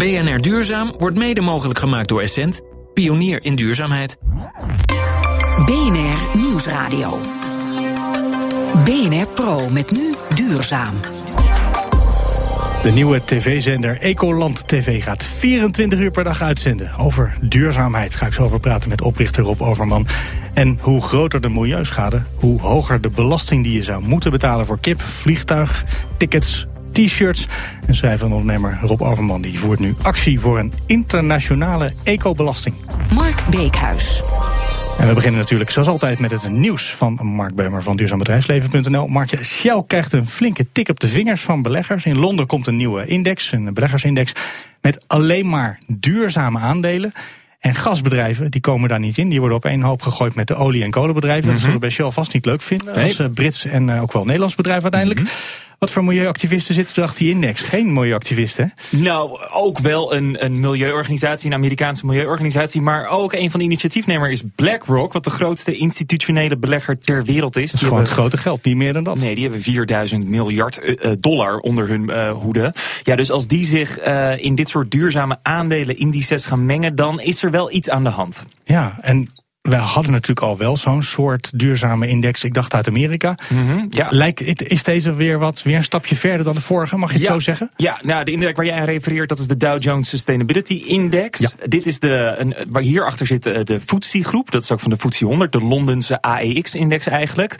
BNR Duurzaam wordt mede mogelijk gemaakt door Essent, pionier in duurzaamheid. BNR Nieuwsradio. BNR Pro met nu duurzaam. De nieuwe tv-zender Ecoland TV gaat 24 uur per dag uitzenden. Over duurzaamheid ga ik zo over praten met oprichter Rob Overman. En hoe groter de milieuschade, hoe hoger de belasting die je zou moeten betalen voor kip, vliegtuig, tickets, t-shirts. En schrijver en ondernemer Rob Overman die voert nu actie voor een internationale ecobelasting. Mark Beekhuis. En we beginnen natuurlijk zoals altijd met het nieuws van Mark Beumer van duurzaambedrijfsleven.nl. Mark, Shell krijgt een flinke tik op de vingers van beleggers. In Londen komt een nieuwe index, een beleggersindex, met alleen maar duurzame aandelen. En gasbedrijven, die komen daar niet in. Die worden op één hoop gegooid met de olie- en kolenbedrijven. Dat zullen we bij Shell vast niet leuk vinden. Als uh, Brits en uh, ook wel Nederlands bedrijf uiteindelijk. Mhm. Wat voor milieuactivisten zitten er achter die index? Geen milieuactivisten, hè? Nou, ook wel een, een milieuorganisatie, een Amerikaanse milieuorganisatie. Maar ook een van de initiatiefnemers is BlackRock, wat de grootste institutionele belegger ter wereld is. Dat is gewoon hebben, het grote geld, niet meer dan dat. Nee, die hebben 4000 miljard uh, dollar onder hun uh, hoede. Ja, dus als die zich uh, in dit soort duurzame aandelen indices gaan mengen, dan is er wel iets aan de hand. Ja, en we hadden natuurlijk al wel zo'n soort duurzame index. Ik dacht uit Amerika. Mm -hmm, ja. Lijkt, is deze weer wat weer een stapje verder dan de vorige? Mag je het ja, zo zeggen? Ja, nou, de index waar jij aan refereert, dat is de Dow Jones Sustainability Index. Ja. Dit is de, een, waar hierachter zit de FTSE groep. Dat is ook van de FTSE 100, de Londense AEX-index eigenlijk.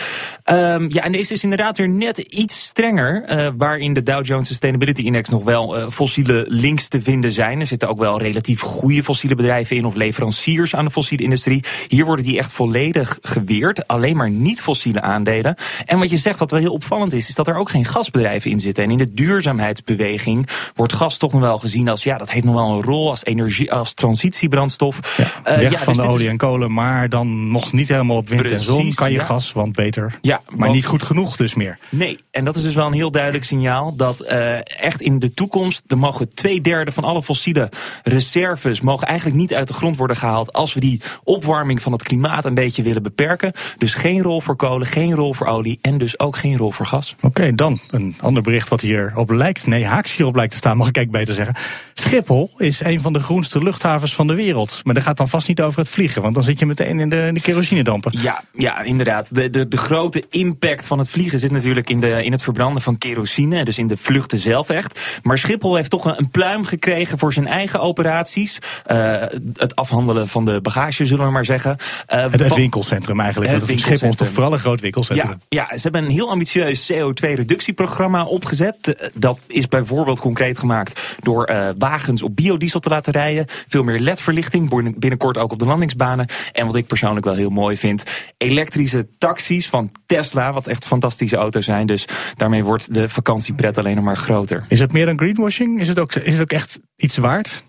Um, ja, en deze is inderdaad weer net iets strenger. Uh, waarin de Dow Jones Sustainability Index nog wel uh, fossiele links te vinden zijn. Er zitten ook wel relatief goede fossiele bedrijven in of leveranciers aan de fossiele industrie. Hier worden die echt volledig geweerd. Alleen maar niet fossiele aandelen. En wat je zegt, wat wel heel opvallend is, is dat er ook geen gasbedrijven in zitten. En in de duurzaamheidsbeweging wordt gas toch nog wel gezien als, ja, dat heeft nog wel een rol als energie, als transitiebrandstof. Ja, weg uh, ja, van dus de olie en kolen, maar dan nog niet helemaal op wind Precies, en zon kan je ja. gas, want beter. Ja, maar want, niet goed genoeg dus meer. Nee, en dat is dus wel een heel duidelijk signaal dat uh, echt in de toekomst, er mogen twee derde van alle fossiele reserves mogen eigenlijk niet uit de grond worden gehaald als we die opwarming van het klimaat een beetje willen beperken. Dus geen rol voor kolen, geen rol voor olie en dus ook geen rol voor gas. Oké, okay, dan een ander bericht wat hierop lijkt, nee, haaks hierop lijkt te staan, mag ik eigenlijk beter zeggen. Schiphol is een van de groenste luchthavens van de wereld. Maar dat gaat dan vast niet over het vliegen, want dan zit je meteen in de, in de kerosinedampen. Ja, ja, inderdaad. De, de, de grote impact van het vliegen zit natuurlijk in, de, in het verbranden van kerosine, dus in de vluchten zelf echt. Maar Schiphol heeft toch een, een pluim gekregen voor zijn eigen operaties. Uh, het afhandelen van de bagage, zullen we maar zeggen. Uh, het, het winkelcentrum eigenlijk. Het, het Schiphol is toch vooral een groot winkelcentrum. Ja, ja, ze hebben een heel ambitieus CO2-reductieprogramma opgezet. Dat is bijvoorbeeld concreet gemaakt door uh, wagens op biodiesel te laten rijden. Veel meer LED-verlichting, binnenkort ook op de landingsbanen. En wat ik persoonlijk wel heel mooi vind, elektrische taxis van Tesla, wat echt fantastische auto's zijn. Dus daarmee wordt de vakantiepret alleen nog maar groter. Is het meer dan greenwashing? Is het ook, is het ook echt iets waard?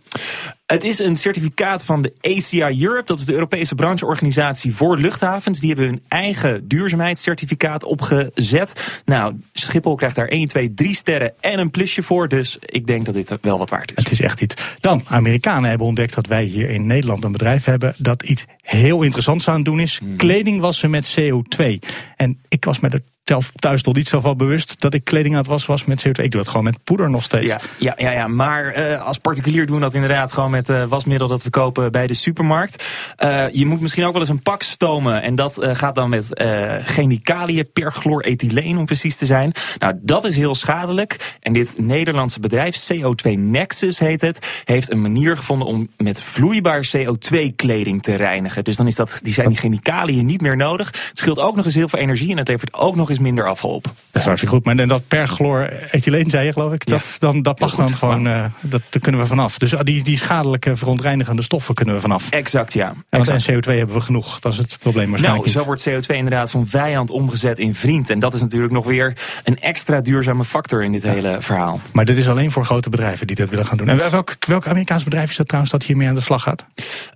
Het is een certificaat van de ACI Europe. Dat is de Europese brancheorganisatie voor luchthavens. Die hebben hun eigen duurzaamheidscertificaat opgezet. Nou, Schiphol krijgt daar 1, 2, 3 sterren en een plusje voor. Dus ik denk dat dit wel wat waard is. Het is echt iets. Dan, Amerikanen hebben ontdekt dat wij hier in Nederland een bedrijf hebben... dat iets heel interessants aan het doen is. Hmm. Kleding wassen met CO2. En ik was met het zelf thuis toch niet zo van bewust dat ik kleding aan het was was met CO2. Ik doe dat gewoon met poeder nog steeds. Ja, ja, ja, ja. maar uh, als particulier doen we dat inderdaad gewoon met uh, wasmiddel dat we kopen bij de supermarkt. Uh, je moet misschien ook wel eens een pak stomen en dat gaat dan met chemicaliën, perchlorethyleen om precies te zijn. Nou, dat is heel schadelijk. En dit Nederlandse bedrijf, CO2 Nexus heet het, heeft een manier gevonden om met vloeibaar CO2 kleding te reinigen. Dus dan is dat, die zijn die chemicaliën niet meer nodig. Het scheelt ook nog eens heel veel energie en het levert ook nog eens minder afval op. Dat is hartstikke goed. Maar dat perchlorethyleen zei je geloof ik, dat, dan, dat mag dan gewoon, uh, dat, daar kunnen we vanaf. Dus die, die schadelijke verontreinigende stoffen kunnen we vanaf. Exact, ja. En, exact. en CO2 hebben we genoeg, dat is het probleem waarschijnlijk Nou, zo wordt CO2 inderdaad van vijand omgezet in vriend. En dat is natuurlijk nog weer een extra duurzame factor in dit ja. hele verhaal. Maar dit is alleen voor grote bedrijven die dat willen gaan doen. En welk, welk Amerikaans bedrijf is dat trouwens dat hiermee aan de slag gaat?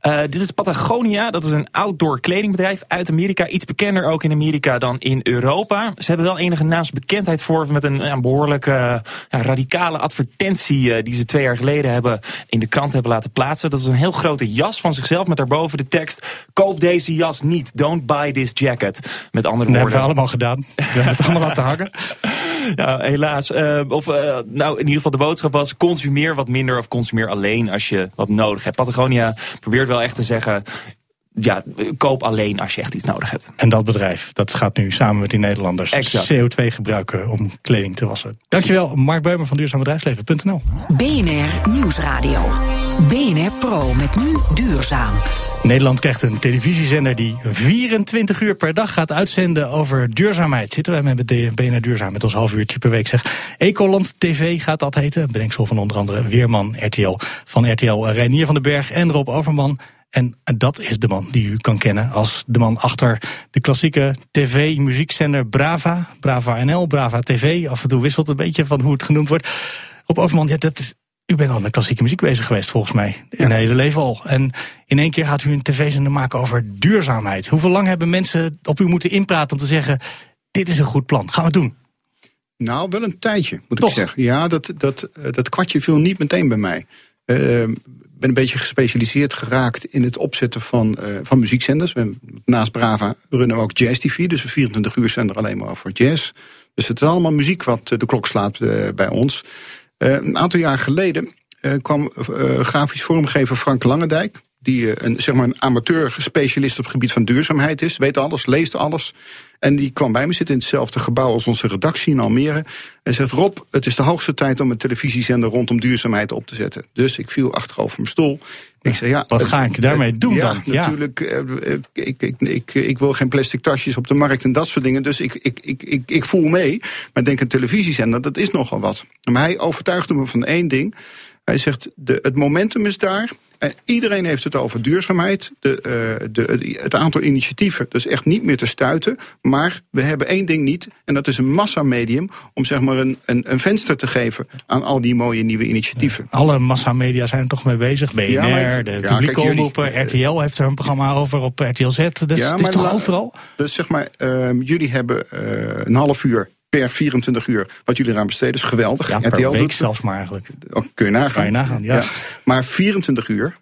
Uh, dit is Patagonia, dat is een outdoor kledingbedrijf uit Amerika. Iets bekender ook in Amerika dan in Europa. Maar ze hebben wel enige naamsbekendheid voor met een, een behoorlijk uh, radicale advertentie die ze twee jaar geleden hebben in de krant hebben laten plaatsen. Dat is een heel grote jas van zichzelf met daarboven de tekst: koop deze jas niet, don't buy this jacket. Met andere woorden. Dat hebben we allemaal gedaan. We hebben het allemaal laten hangen. Ja, helaas. Uh, of, uh, nou, in ieder geval de boodschap was: consumeer wat minder of consumeer alleen als je wat nodig hebt. Patagonia probeert wel echt te zeggen ja, koop alleen als je echt iets nodig hebt. En dat bedrijf, dat gaat nu samen met die Nederlanders CO2 gebruiken om kleding te wassen. Dankjewel, Mark Beumer van duurzaambedrijfsleven.nl. BNR Nieuwsradio. BNR Pro met nu duurzaam. Nederland krijgt een televisiezender die 24 uur per dag gaat uitzenden over duurzaamheid. Zitten wij met de BNR Duurzaam met ons half uurtje per week zeg. Ecoland TV gaat dat heten. Bedenksel van onder andere Weerman, RTL. Van RTL Reinier van den Berg en Rob Overman. En dat is de man die u kan kennen als de man achter de klassieke tv-muziekzender Brava. Brava NL, Brava TV. Af en toe wisselt een beetje van hoe het genoemd wordt. Op Overman, ja, dat is, u bent al met klassieke muziek bezig geweest volgens mij. Een hele leven al. En in één keer gaat u een tv-zender maken over duurzaamheid. Hoeveel lang hebben mensen op u moeten inpraten om te zeggen... dit is een goed plan, gaan we het doen? Nou, wel een tijdje, moet ik zeggen. Ja, dat, dat, dat kwartje viel niet meteen bij mij. Uh, ben een beetje gespecialiseerd geraakt in het opzetten van, uh, van muziekzenders. We, naast Brava runnen we ook Jazz TV, dus een 24 uur zender alleen maar voor jazz. Dus het is allemaal muziek wat de klok slaat uh, bij ons. Uh, een aantal jaar geleden kwam grafisch vormgever Frank Langendijk die een, zeg maar een amateur specialist op het gebied van duurzaamheid is. Weet alles, leest alles. En die kwam bij me zitten in hetzelfde gebouw als onze redactie in Almere. En zegt: Rob, het is de hoogste tijd om een televisiezender rondom duurzaamheid op te zetten. Dus ik viel achterover mijn stoel. Ik zei, ja, Wat ga ik daarmee doen ja, dan? Ja, natuurlijk. Ik, ik, ik, ik, wil geen plastic tasjes op de markt en dat soort dingen. Dus ik, ik, ik, ik, ik voel mee. Maar denk een televisiezender, dat is nogal wat. Maar hij overtuigde me van één ding. Hij zegt, de, het momentum is daar. En iedereen heeft het over duurzaamheid. De, uh, de, het aantal initiatieven, dat is echt niet meer te stuiten. Maar we hebben één ding niet. En dat is een massamedium. Om zeg maar een, een, een venster te geven aan al die mooie nieuwe initiatieven. alle massamedia zijn er toch mee bezig. BNR, ja, de ja, publieke omroepen. RTL heeft er een programma over op RTL Z. Dus ja, het is toch overal? Dus zeg maar, uh, jullie hebben uh, een half uur per 24 uur wat jullie eraan besteden is geweldig. Ja, per week zelfs maar eigenlijk. Oh, kun je nagaan. Je nagaan, ja. Maar 24 uur.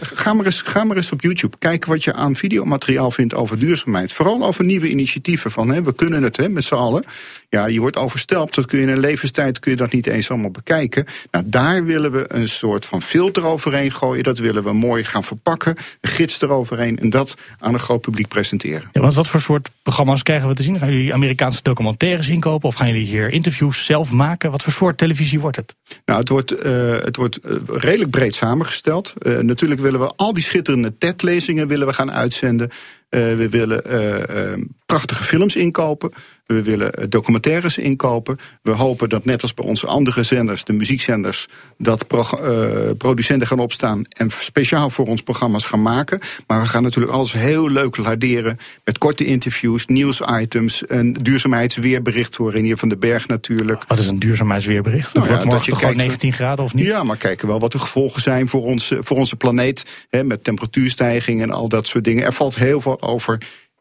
Ga, maar eens, ga maar eens op YouTube. Kijken wat je aan videomateriaal vindt over duurzaamheid. Vooral over nieuwe initiatieven van hè, we kunnen het hè, met z'n allen. Ja, je wordt overstelpt. Dat kun je in een levenstijd kun je dat niet eens allemaal bekijken. Nou, daar willen we een soort van filter overheen gooien. Dat willen we mooi gaan verpakken. Een gids eroverheen. En dat aan een groot publiek presenteren. Ja, want wat voor soort programma's krijgen we te zien? Gaan jullie Amerikaanse documentaires Of gaan jullie hier interviews zelf maken? Wat voor soort televisie wordt het? Nou, het wordt, uh, het wordt uh, redelijk breed samengesteld. Uh, natuurlijk willen we al die schitterende TED-lezingen willen we gaan uitzenden. we willen prachtige films inkopen. We willen eh, documentaires inkopen. We hopen dat net als bij onze andere zenders, de muziekzenders, dat pro uh, producenten gaan opstaan en speciaal voor ons programma's gaan maken. Maar we gaan natuurlijk alles heel leuk laderen met korte interviews, nieuwsitems, een duurzaamheidsweerbericht voor Renier van den Berg natuurlijk. Wat is een duurzaamheidsweerbericht? Nou, ja, dat je kijkt 19 graden of niet? Ja, maar kijken wel wat de gevolgen zijn voor, ons, voor onze planeet. Hè, met temperatuurstijging en al dat soort dingen. Er valt heel veel over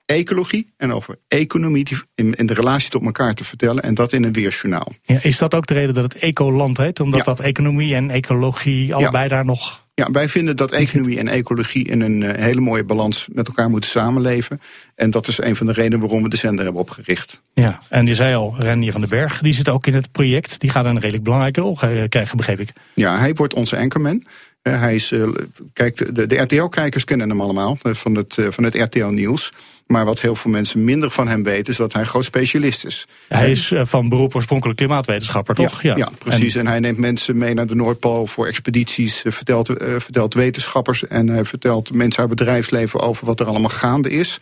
ecologie en over economie in, in de relatie tot elkaar te vertellen. En dat in een weersjournaal. Ja, is dat ook de reden dat het ecoland heet? Omdat dat economie en ecologie allebei daar nog... Ja, wij vinden dat economie en ecologie in een eh, hele mooie balans met elkaar moeten samenleven. En dat is een van de redenen waarom we de zender hebben opgericht. Ja, en je zei al, Renier van den Berg, die zit ook in het project. Die gaat een redelijk belangrijke rol krijgen, begreep ik. Ja, hij wordt onze anchorman. Eh, hij is, uh, kijk, de, de RTL-kijkers kennen hem allemaal van het, van het RTL-nieuws. Maar wat heel veel mensen minder van hem weten, is dat hij een groot specialist is. Hij is eh, van beroep oorspronkelijk klimaatwetenschapper, toch? Ja, ja. precies. En... hij neemt mensen mee naar de Noordpool voor expedities, eh, vertelt, uh, vertelt wetenschappers en hij vertelt mensen uit bedrijfsleven over wat er allemaal gaande is.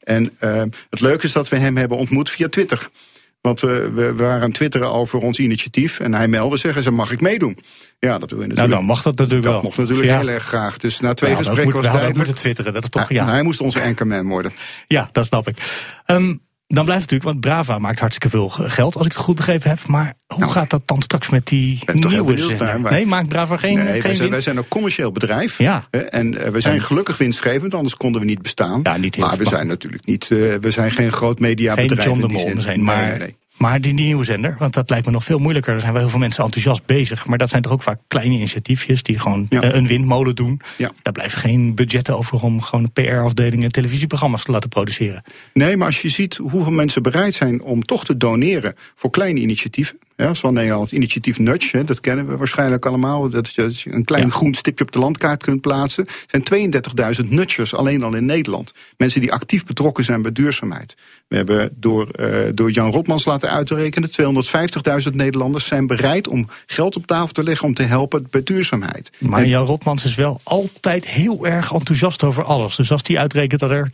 En uh, het leuke is dat we hem hebben ontmoet via Twitter. Want uh, we waren aan twitteren over ons initiatief. En hij meldde zich en zei, mag ik meedoen? Ja, dat doen we natuurlijk. Nou, dan mag dat natuurlijk dat wel. mocht natuurlijk heel erg graag. Dus na twee gesprekken was duidelijk... moeten twitteren, dat is toch... Ja, Hij moest onze anchorman worden. Ja, dat snap ik. Um, dan blijft natuurlijk, want Brava maakt hartstikke veel geld, als ik het goed begrepen heb. Maar hoe Nou, gaat dat dan straks met die nieuwe zender? Nee, maakt Brava geen, Nee, geen wij, zijn, winst? wij zijn een commercieel bedrijf. Ja. En eh, we zijn En- gelukkig winstgevend, anders konden we niet bestaan. Ja, niet maar we zijn natuurlijk niet, eh, we zijn geen groot geen mediabedrijf. John de in Mol zijn. Maar, nee, nee. Maar die, die nieuwe zender, want dat lijkt me nog veel moeilijker. Er zijn wel heel veel mensen enthousiast bezig. Maar dat zijn toch ook vaak kleine initiatiefjes die gewoon Ja. eh, een windmolen doen. Ja. Daar blijven geen budgetten over om gewoon een PR-afdeling en televisieprogramma's te laten produceren. Nee, maar als je ziet hoeveel mensen bereid zijn om toch te doneren voor kleine initiatieven. Ja, zoals Nederland het initiatief Nudge, hè, dat kennen we waarschijnlijk allemaal. Dat je dat je een klein Ja. groen stipje op de landkaart kunt plaatsen. Er zijn 32.000 nudgers alleen al in Nederland. Mensen die actief betrokken zijn bij duurzaamheid. We hebben door, eh, door Jan Rotmans laten uitrekenen... 250.000 Nederlanders zijn bereid om geld op tafel te leggen... om te helpen bij duurzaamheid. Maar En- Jan Rotmans is wel altijd heel erg enthousiast over alles. Dus als die uitrekent dat er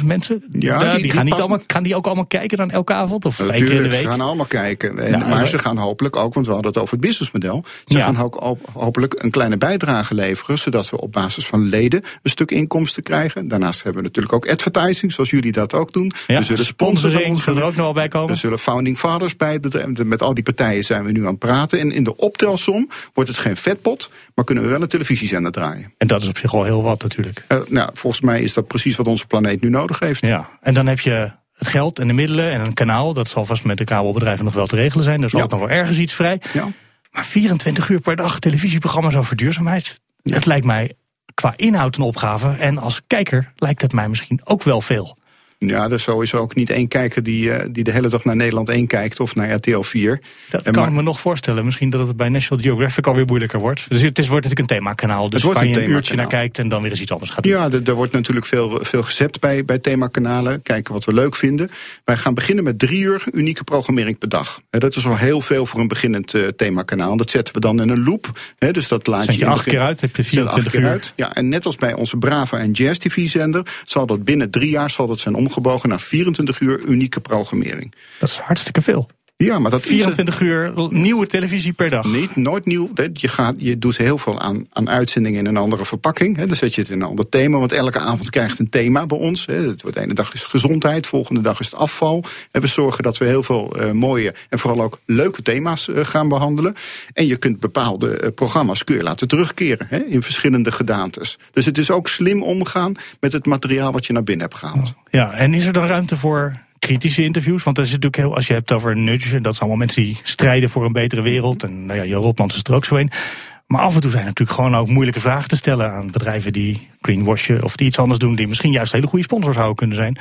250.000 mensen... Ja, die- die, die gaan, niet allemaal, gaan die ook allemaal kijken dan elke avond? Of één keer in de Natuurlijk, ze week? gaan allemaal kijken. En, Ja, maar ze gaan hopelijk ook, want we hadden het over het businessmodel. Ze Ja. gaan ook op- hopelijk een kleine bijdrage leveren, zodat we op basis van leden een stuk inkomsten krijgen. Daarnaast hebben we natuurlijk ook advertising, zoals jullie dat ook doen. Ja, we zullen sponsoring ons zal er ook nog wel bij komen. Er zullen founding fathers bij. het bedrijf. Met al die partijen zijn we nu aan het praten. En in de optelsom wordt het geen vetpot, maar kunnen we wel een televisiezender draaien. En dat is op zich wel heel wat natuurlijk. Eh, nou, volgens mij is dat precies wat onze planeet nu nodig heeft. Ja, en dan heb je het geld en de middelen en een kanaal. Dat zal vast met de kabelbedrijven nog wel te regelen zijn. Er is Ja. nog wel ergens iets vrij. Ja. Maar 24 uur per dag televisieprogramma's over duurzaamheid. Het lijkt mij qua inhoud een opgave. En als kijker lijkt het mij misschien ook wel veel. Ja, er is sowieso ook niet één kijker die, eh, die de hele dag naar Nederland 1 kijkt of naar RTL 4. Dat En kan maar- ik me nog voorstellen. Misschien dat het bij National Geographic alweer moeilijker wordt. Dus het is, wordt natuurlijk een themakanaal. Dus Het wordt waar je een uurtje naar kijkt en dan weer eens iets anders gaat doen. Ja, er, wordt natuurlijk veel, veel gezet bij, bij themakanalen. Kijken wat we leuk vinden. Wij gaan beginnen met drie uur unieke programmering per dag. Dat is al heel veel voor een beginnend eh, themakanaal. Dat zetten we dan in een loop. Hè, dus dat laat Zet je je acht begin- keer uit, heb je Zet acht 24 keer uur. uit. Ja, en net als bij onze Brava en Jazz TV-zender... zal dat binnen drie jaar zal dat zijn omgebogen naar 24 uur unieke programmering. Dat is hartstikke veel. Ja, maar dat is het. 24 uur nieuwe televisie per dag. Niet, nooit nieuw. Je, gaat, je doet heel veel aan, aan uitzendingen in een andere verpakking. Hè. Dan zet je het in een ander thema. Want elke avond krijgt een thema bij ons. Hè. Het wordt de ene dag is gezondheid, volgende dag is het afval. En we zorgen dat we heel veel eh, mooie en vooral ook leuke thema's eh, gaan behandelen. En je kunt bepaalde eh, programma's kun je laten terugkeren hè, in verschillende gedaantes. Dus het is ook slim omgaan met het materiaal wat je naar binnen hebt gehaald. Ja, en is er dan ruimte voor kritische interviews? Want er is natuurlijk heel, als je hebt over nudge, en dat zijn allemaal mensen die strijden voor een betere wereld. En nou ja, Jan Rotmans is er ook zo een. Maar af en toe zijn er natuurlijk gewoon ook moeilijke vragen te stellen aan bedrijven die greenwashen of die iets anders doen, die misschien juist hele goede sponsors zouden kunnen zijn.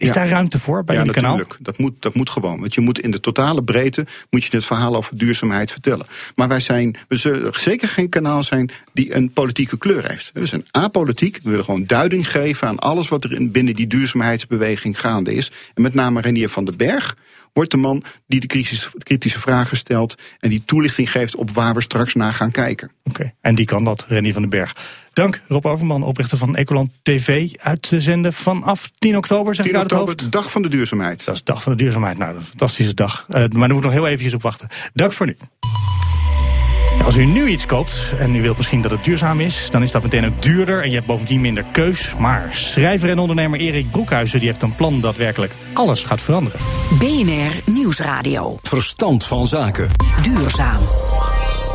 Is Ja. daar ruimte voor bij ja, jullie kanaal? natuurlijk. Dat moet, dat moet gewoon. Want je moet in de totale breedte moet je het verhaal over duurzaamheid vertellen. Maar wij zijn, we zullen zeker geen kanaal zijn die een politieke kleur heeft. We zijn apolitiek. We willen gewoon duiding geven aan alles wat er in, binnen die duurzaamheidsbeweging gaande is. En met name Renier van den Berg wordt de man die de kritische, kritische vragen stelt en die toelichting geeft op waar we straks naar gaan kijken. Oké, en die kan dat, Rennie van den Berg. Dank, Rob Overman, oprichter van Ecoland TV, uit te zenden vanaf 10 oktober, zeg 10 ik uit het oktober, de dag van de duurzaamheid. Dat is de dag van de duurzaamheid. Nou, dat is een fantastische dag. Eh, maar daar moet ik nog heel eventjes op wachten. Dank voor nu. Als u nu iets koopt en u wilt misschien dat het duurzaam is... dan is dat meteen ook duurder en je hebt bovendien minder keus. Maar schrijver en ondernemer Erik Broekhuizen die heeft een plan dat werkelijk alles gaat veranderen. BNR Nieuwsradio. Verstand van zaken. Duurzaam.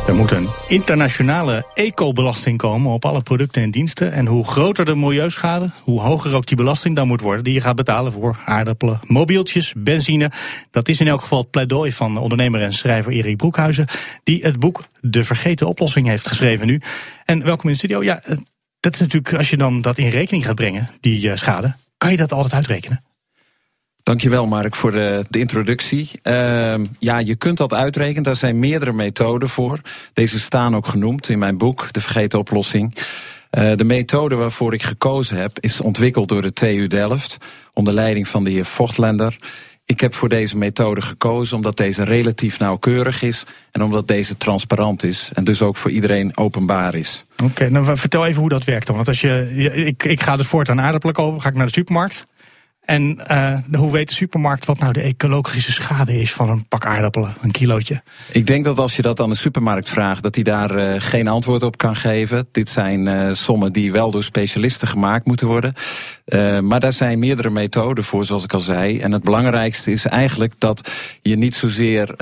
Er moet een internationale ecobelasting komen op alle producten en diensten. En hoe groter de milieuschade, hoe hoger ook die belasting dan moet worden... die je gaat betalen voor aardappelen, mobieltjes, benzine. Dat is in elk geval het pleidooi van ondernemer en schrijver Erik Broekhuizen... die het boek De Vergeten Oplossing heeft geschreven nu. En welkom in de studio. Ja, eh, dat is natuurlijk, als je dan dat in rekening gaat brengen, die eh, schade... kan je dat altijd uitrekenen? Dankjewel Mark voor de, de introductie. Uh, ja, je kunt dat uitrekenen. Daar zijn meerdere methoden voor. Deze staan ook genoemd in mijn boek, De Vergeten Oplossing. Uh, de methode waarvoor ik gekozen heb is ontwikkeld door de TU Delft onder leiding van de heer Vochtlender. Ik heb voor deze methode gekozen omdat deze relatief nauwkeurig is en omdat deze transparant is en dus ook voor iedereen openbaar is. Oké, dan vertel even hoe dat werkt dan. Want als je, ik, ik ga dus voortaan aardappelen kopen, ga ik naar de supermarkt. En uh, hoe weet de supermarkt wat nou de ecologische schade is van een pak aardappelen, een kilootje? Ik denk dat als je dat aan de supermarkt vraagt, dat hij daar uh, geen antwoord op kan geven. Dit zijn uh, sommen die wel door specialisten gemaakt moeten worden. maar daar zijn meerdere methoden voor, zoals ik al zei. En het belangrijkste is eigenlijk dat je niet zozeer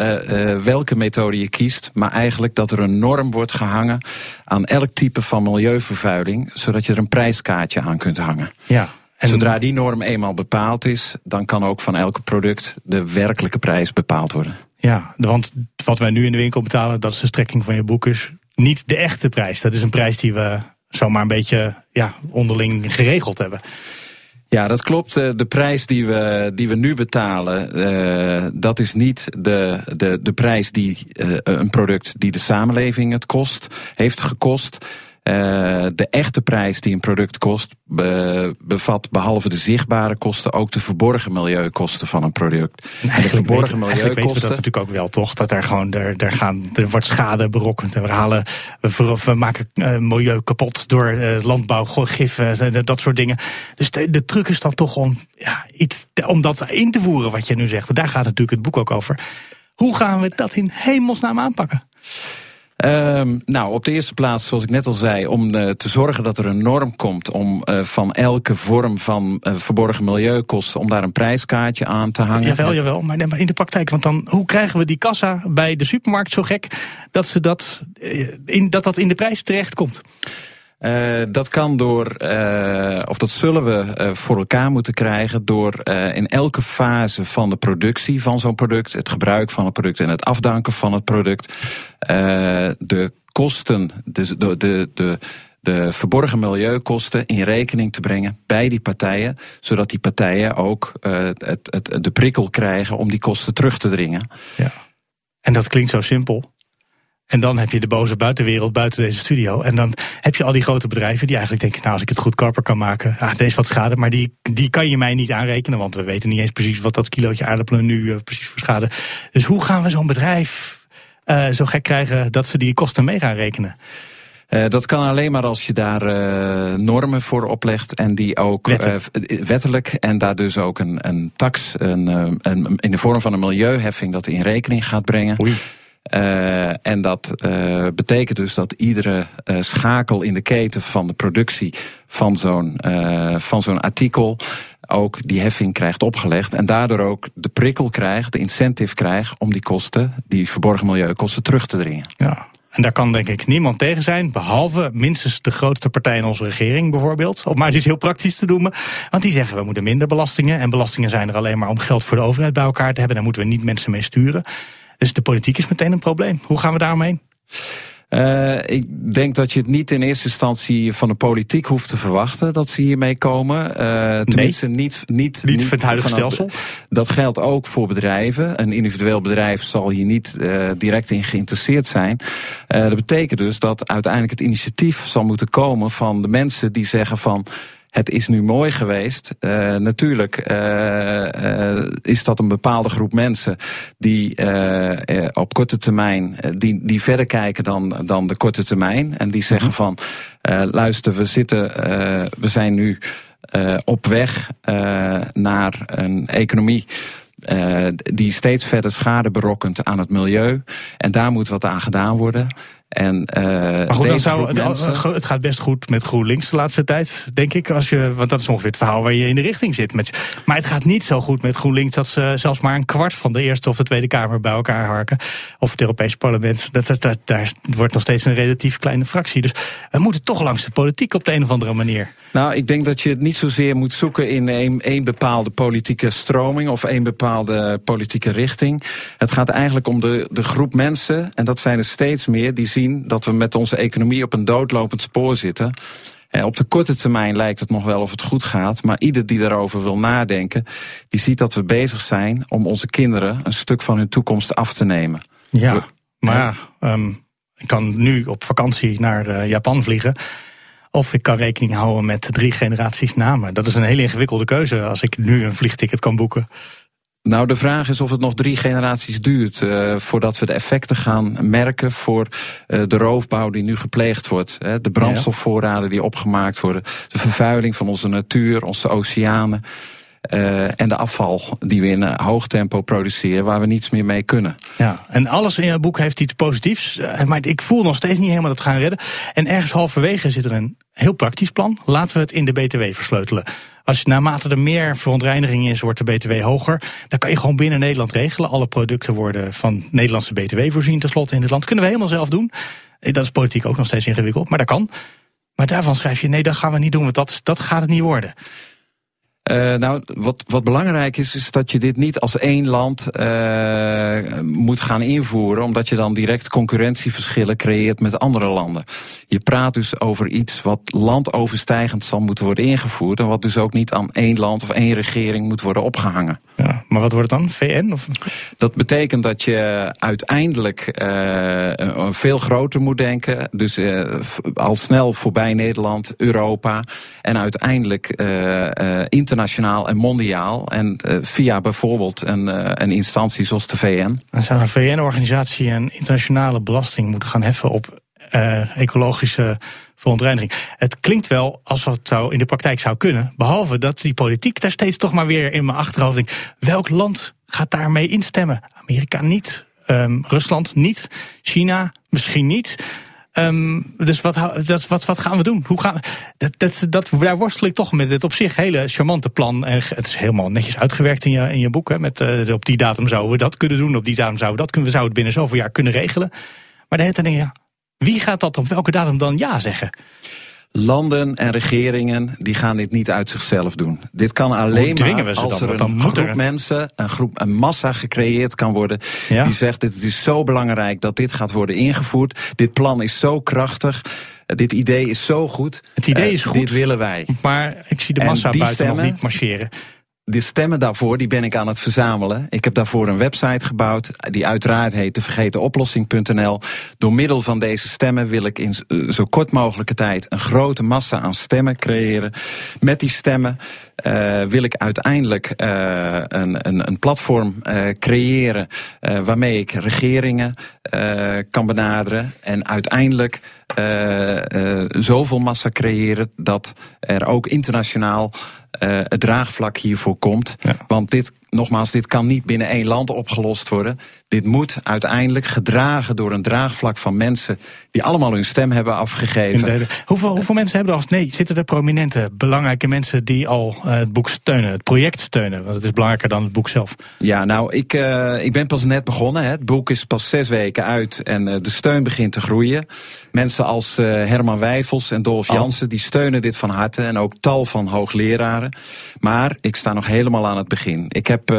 welke methode je kiest, maar eigenlijk dat er een norm wordt gehangen aan elk type van milieuvervuiling, zodat je er een prijskaartje aan kunt hangen. Ja. En Zodra die norm eenmaal bepaald is, dan kan ook van elk product de werkelijke prijs bepaald worden. Ja, want wat wij nu in de winkel betalen, dat is de strekking van je boek, is niet de echte prijs. Dat is een prijs die we zomaar een beetje ja, onderling geregeld hebben. Ja, dat klopt. Eh, de prijs die we, die we nu betalen, uh, dat is niet de, de, de prijs die uh, een product die de samenleving het kost, heeft gekost. Uh, de echte prijs die een product kost, bevat behalve de zichtbare kosten ook de verborgen milieukosten van een product. Nee, de verborgen milieukosten. weten we dat natuurlijk ook wel, toch? Dat er gewoon er, er, gaan, er wordt schade berokkend. En we, halen, we, we maken uh, milieu kapot door uh, landbouw, gif, dat soort dingen. Dus de, de truc is dan toch om, ja, iets, om dat in te voeren, wat je nu zegt. Daar gaat natuurlijk het boek ook over. Hoe gaan we dat in hemelsnaam aanpakken? Um, nou, op de eerste plaats, zoals ik net al zei, om uh, te zorgen dat er een norm komt om uh, van elke vorm van uh, verborgen milieukosten, om daar een prijskaartje aan te hangen. Jawel, jawel, maar, maar in de praktijk, want dan hoe krijgen we die kassa bij de supermarkt zo gek dat ze dat, in, dat, dat in de prijs terechtkomt? Uh, dat kan door, uh, of dat zullen we uh, voor elkaar moeten krijgen door in elke fase van de productie van zo'n product, het gebruik van het product en het afdanken van het product, de kosten, de, de, de, de de verborgen milieukosten in rekening te brengen bij die partijen, zodat die partijen ook de prikkel krijgen om die kosten terug te dringen. Ja. En dat klinkt zo simpel. En dan heb je de boze buitenwereld buiten deze studio. En dan heb je al die grote bedrijven die eigenlijk denken... nou, als ik het goedkoper kan maken, ah, is wat schade... maar die, die kan je mij niet aanrekenen... want we weten niet eens precies wat dat kilootje aardappelen nu uh, precies voor schade. Dus hoe gaan we zo'n bedrijf uh, zo gek krijgen... dat ze die kosten mee gaan rekenen? Uh, dat kan alleen maar als je daar uh, normen voor oplegt en die ook Wettelijk. Uh, wettelijk en daar dus ook een, een tax een, een, in de vorm van een milieuheffing dat in rekening gaat brengen. Oei. Uh, en dat uh, betekent dus dat iedere uh, schakel in de keten van de productie van zo'n van zo'n artikel ook die heffing krijgt opgelegd. En daardoor ook de prikkel krijgt, de incentive krijgt om die kosten, die verborgen milieukosten, terug te dringen. Ja. En daar kan denk ik niemand tegen zijn, behalve minstens de grootste partij in onze regering bijvoorbeeld. Om maar iets heel praktisch te noemen. Want die zeggen we moeten minder belastingen. En belastingen zijn er alleen maar om geld voor de overheid bij elkaar te hebben. Daar moeten we niet mensen mee sturen. Dus de politiek is meteen een probleem. Hoe gaan we daaromheen? Uh, ik denk dat je het niet in eerste instantie van de politiek hoeft te verwachten dat ze hiermee komen. Uh, tenminste, nee, niet, niet, niet, niet het huidige stelsel. Dat geldt ook voor bedrijven. Een individueel bedrijf zal hier niet uh, direct in geïnteresseerd zijn. dat betekent dus dat uiteindelijk het initiatief zal moeten komen van de mensen die zeggen van het is nu mooi geweest. Uh, natuurlijk uh, uh, is dat een bepaalde groep mensen die op korte termijn, die, die verder kijken dan, dan de korte termijn. En die zeggen mhm. van, luister, we zitten, we zijn nu op weg naar een economie. Die steeds verder schade berokkent aan het milieu. En daar moet wat aan gedaan worden. En, uh, maar goed, dan zou, mensen... het gaat best goed met GroenLinks de laatste tijd, denk ik. Als je, want dat is ongeveer het verhaal waar je in de richting zit. Met, maar het gaat niet zo goed met GroenLinks dat ze zelfs maar een kwart van de Eerste of de Tweede Kamer bij elkaar harken. Of het Europese parlement. Dat, dat, dat, daar wordt nog steeds een relatief kleine fractie. Dus we moeten toch langs de politiek op de een of andere manier. Nou, ik denk dat je het niet zozeer moet zoeken in een, een bepaalde politieke stroming of een bepaalde politieke richting. Het gaat eigenlijk om de, de groep mensen, en dat zijn er steeds meer, die zien dat we met onze economie op een doodlopend spoor zitten. Op de korte termijn lijkt het nog wel of het goed gaat, maar ieder die daarover wil nadenken, die ziet dat we bezig zijn om onze kinderen een stuk van hun toekomst af te nemen. Ja, maar ja, um, ik kan nu op vakantie naar uh, Japan vliegen. Of ik kan rekening houden met drie generaties namen. Dat is een hele ingewikkelde keuze als ik nu een vliegticket kan boeken. Nou, de vraag is of het nog drie generaties duurt uh, voordat we de effecten gaan merken voor uh, de roofbouw die nu gepleegd wordt. Hè, de brandstofvoorraden die opgemaakt worden, de vervuiling van onze natuur, onze oceanen. En de afval die we in hoog tempo produceren, waar we niets meer mee kunnen. Ja, en alles in het boek heeft iets positiefs. Maar ik voel nog steeds niet helemaal dat gaan redden. En ergens halverwege zit er een heel praktisch plan. Laten we het in de BTW versleutelen. Als naarmate er meer verontreiniging is, wordt de BTW hoger. Dan kan je gewoon binnen Nederland regelen. Alle producten worden van Nederlandse BTW voorzien, tenslotte in het land. Kunnen we helemaal zelf doen. Dat is politiek ook nog steeds ingewikkeld, maar dat kan. Maar daarvan schrijf je, nee, dat gaan we niet doen, want dat, dat gaat het niet worden. Uh, nou, wat, wat belangrijk is, is dat je dit niet als één land uh, moet gaan invoeren, omdat je dan direct concurrentieverschillen creëert met andere landen. Je praat dus over iets wat landoverstijgend zal moeten worden ingevoerd en wat dus ook niet aan één land of één regering moet worden opgehangen. Ja, maar wat wordt het dan? VN? Of? Dat betekent dat je uiteindelijk uh, veel groter moet denken, dus al snel voorbij Nederland, Europa en uiteindelijk internationaal internationaal en mondiaal. En uh, via bijvoorbeeld een, uh, een instantie zoals de VN. Dan zou een VN-organisatie een internationale belasting moeten gaan heffen op uh, ecologische verontreiniging. Het klinkt wel alsof het zou in de praktijk zou kunnen. Behalve dat die politiek daar steeds toch maar weer in mijn achterhoofd denkt. Welk land gaat daarmee instemmen? Amerika niet. Um, Rusland niet. China misschien niet. Um, dus wat, dat, wat, wat gaan we doen? Hoe gaan, dat, dat, dat, daar worstel ik toch met dit op zich hele charmante plan. En het is helemaal netjes uitgewerkt in je, in je boek. Hè, met, uh, op die datum zouden we dat kunnen doen. Op die datum zouden we dat kunnen. We zouden het binnen zoveel jaar kunnen regelen. Maar de hele tijd denk je, ja, wie gaat dat op welke datum dan ja zeggen? Landen en regeringen die gaan dit niet uit zichzelf doen. Dit kan alleen maar als er een groep mensen, een groep, een massa gecreëerd kan worden. Ja. Die zegt: dit is zo belangrijk dat dit gaat worden ingevoerd. Dit plan is zo krachtig. Dit idee is zo goed. Het idee is uh, goed. Dit willen wij. Maar ik zie de massa buiten stemmen, nog niet marcheren de stemmen daarvoor die ben ik aan het verzamelen. Ik heb daarvoor een website gebouwd, die uiteraard heet vergetenoplossing.nl. Door middel van deze stemmen wil ik in zo kort mogelijke tijd een grote massa aan stemmen creëren. Met die stemmen uh, wil ik uiteindelijk uh, een, een, een, platform creëren waarmee ik regeringen kan benaderen en uiteindelijk zoveel massa creëren dat er ook internationaal uh, het draagvlak hiervoor komt. Ja. Want dit, nogmaals, dit kan niet binnen één land opgelost worden. Dit moet uiteindelijk gedragen door een draagvlak van mensen die allemaal hun stem hebben afgegeven. Hoeveel, hoeveel mensen hebben er als nee? Zitten er prominente, belangrijke mensen die al uh, het boek steunen, het project steunen? Want het is belangrijker dan het boek zelf. Ja, nou, ik, uh, ik ben pas net begonnen. Hè. Het boek is pas zes weken uit en uh, de steun begint te groeien. Mensen als Herman Wijfels en Dolf oh. Jansen, die steunen dit van harte. En ook tal van hoogleraren. Maar ik sta nog helemaal aan het begin. Ik heb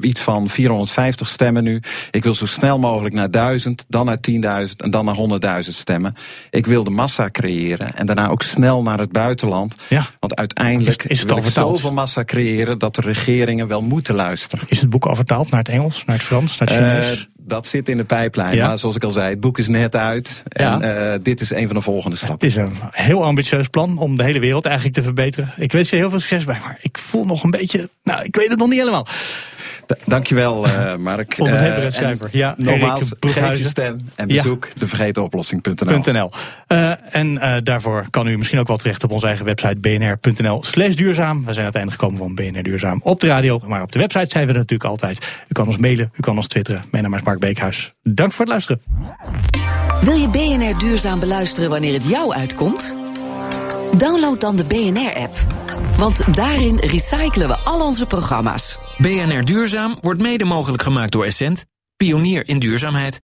iets van 450 stemmen nu. Ik wil zo snel mogelijk naar 1000, dan naar 10.000 en dan naar 100.000 stemmen. Ik wil de massa creëren en daarna ook snel naar het buitenland. Ja. Want uiteindelijk is, is het wil ik zoveel massa creëren dat de regeringen wel moeten luisteren. Is het boek al vertaald naar het Engels, naar het Frans, naar het Chinees? Uh, dat zit in de pijplijn. Ja. Maar zoals ik al zei, het boek is net uit. En ja. uh, dit is een van de volgende stappen. Het is een heel ambitieus plan om de hele wereld eigenlijk te verbeteren. Ik wens je heel veel succes bij, maar ik voel nog een beetje... Nou, ik weet het nog niet helemaal. Dankjewel, uh, Mark. Ondernemer en schrijver. Ja, nogmaals, geef je stem en bezoek ja. devergetenoplossing.nl. Uh, en daarvoor kan u misschien ook wel terecht op onze eigen website bnr.nl slash duurzaam. We zijn uiteindelijk gekomen van BNR Duurzaam op de radio. Maar op de website zijn we er natuurlijk altijd. U kan ons mailen, u kan ons twitteren. Mijn naam is Mark Beekhuis. Dank voor het luisteren. Wil je BNR Duurzaam beluisteren wanneer het jou uitkomt? Download dan de BNR-app. Want daarin recyclen we al onze programma's. BNR Duurzaam wordt mede mogelijk gemaakt door Essent, pionier in duurzaamheid.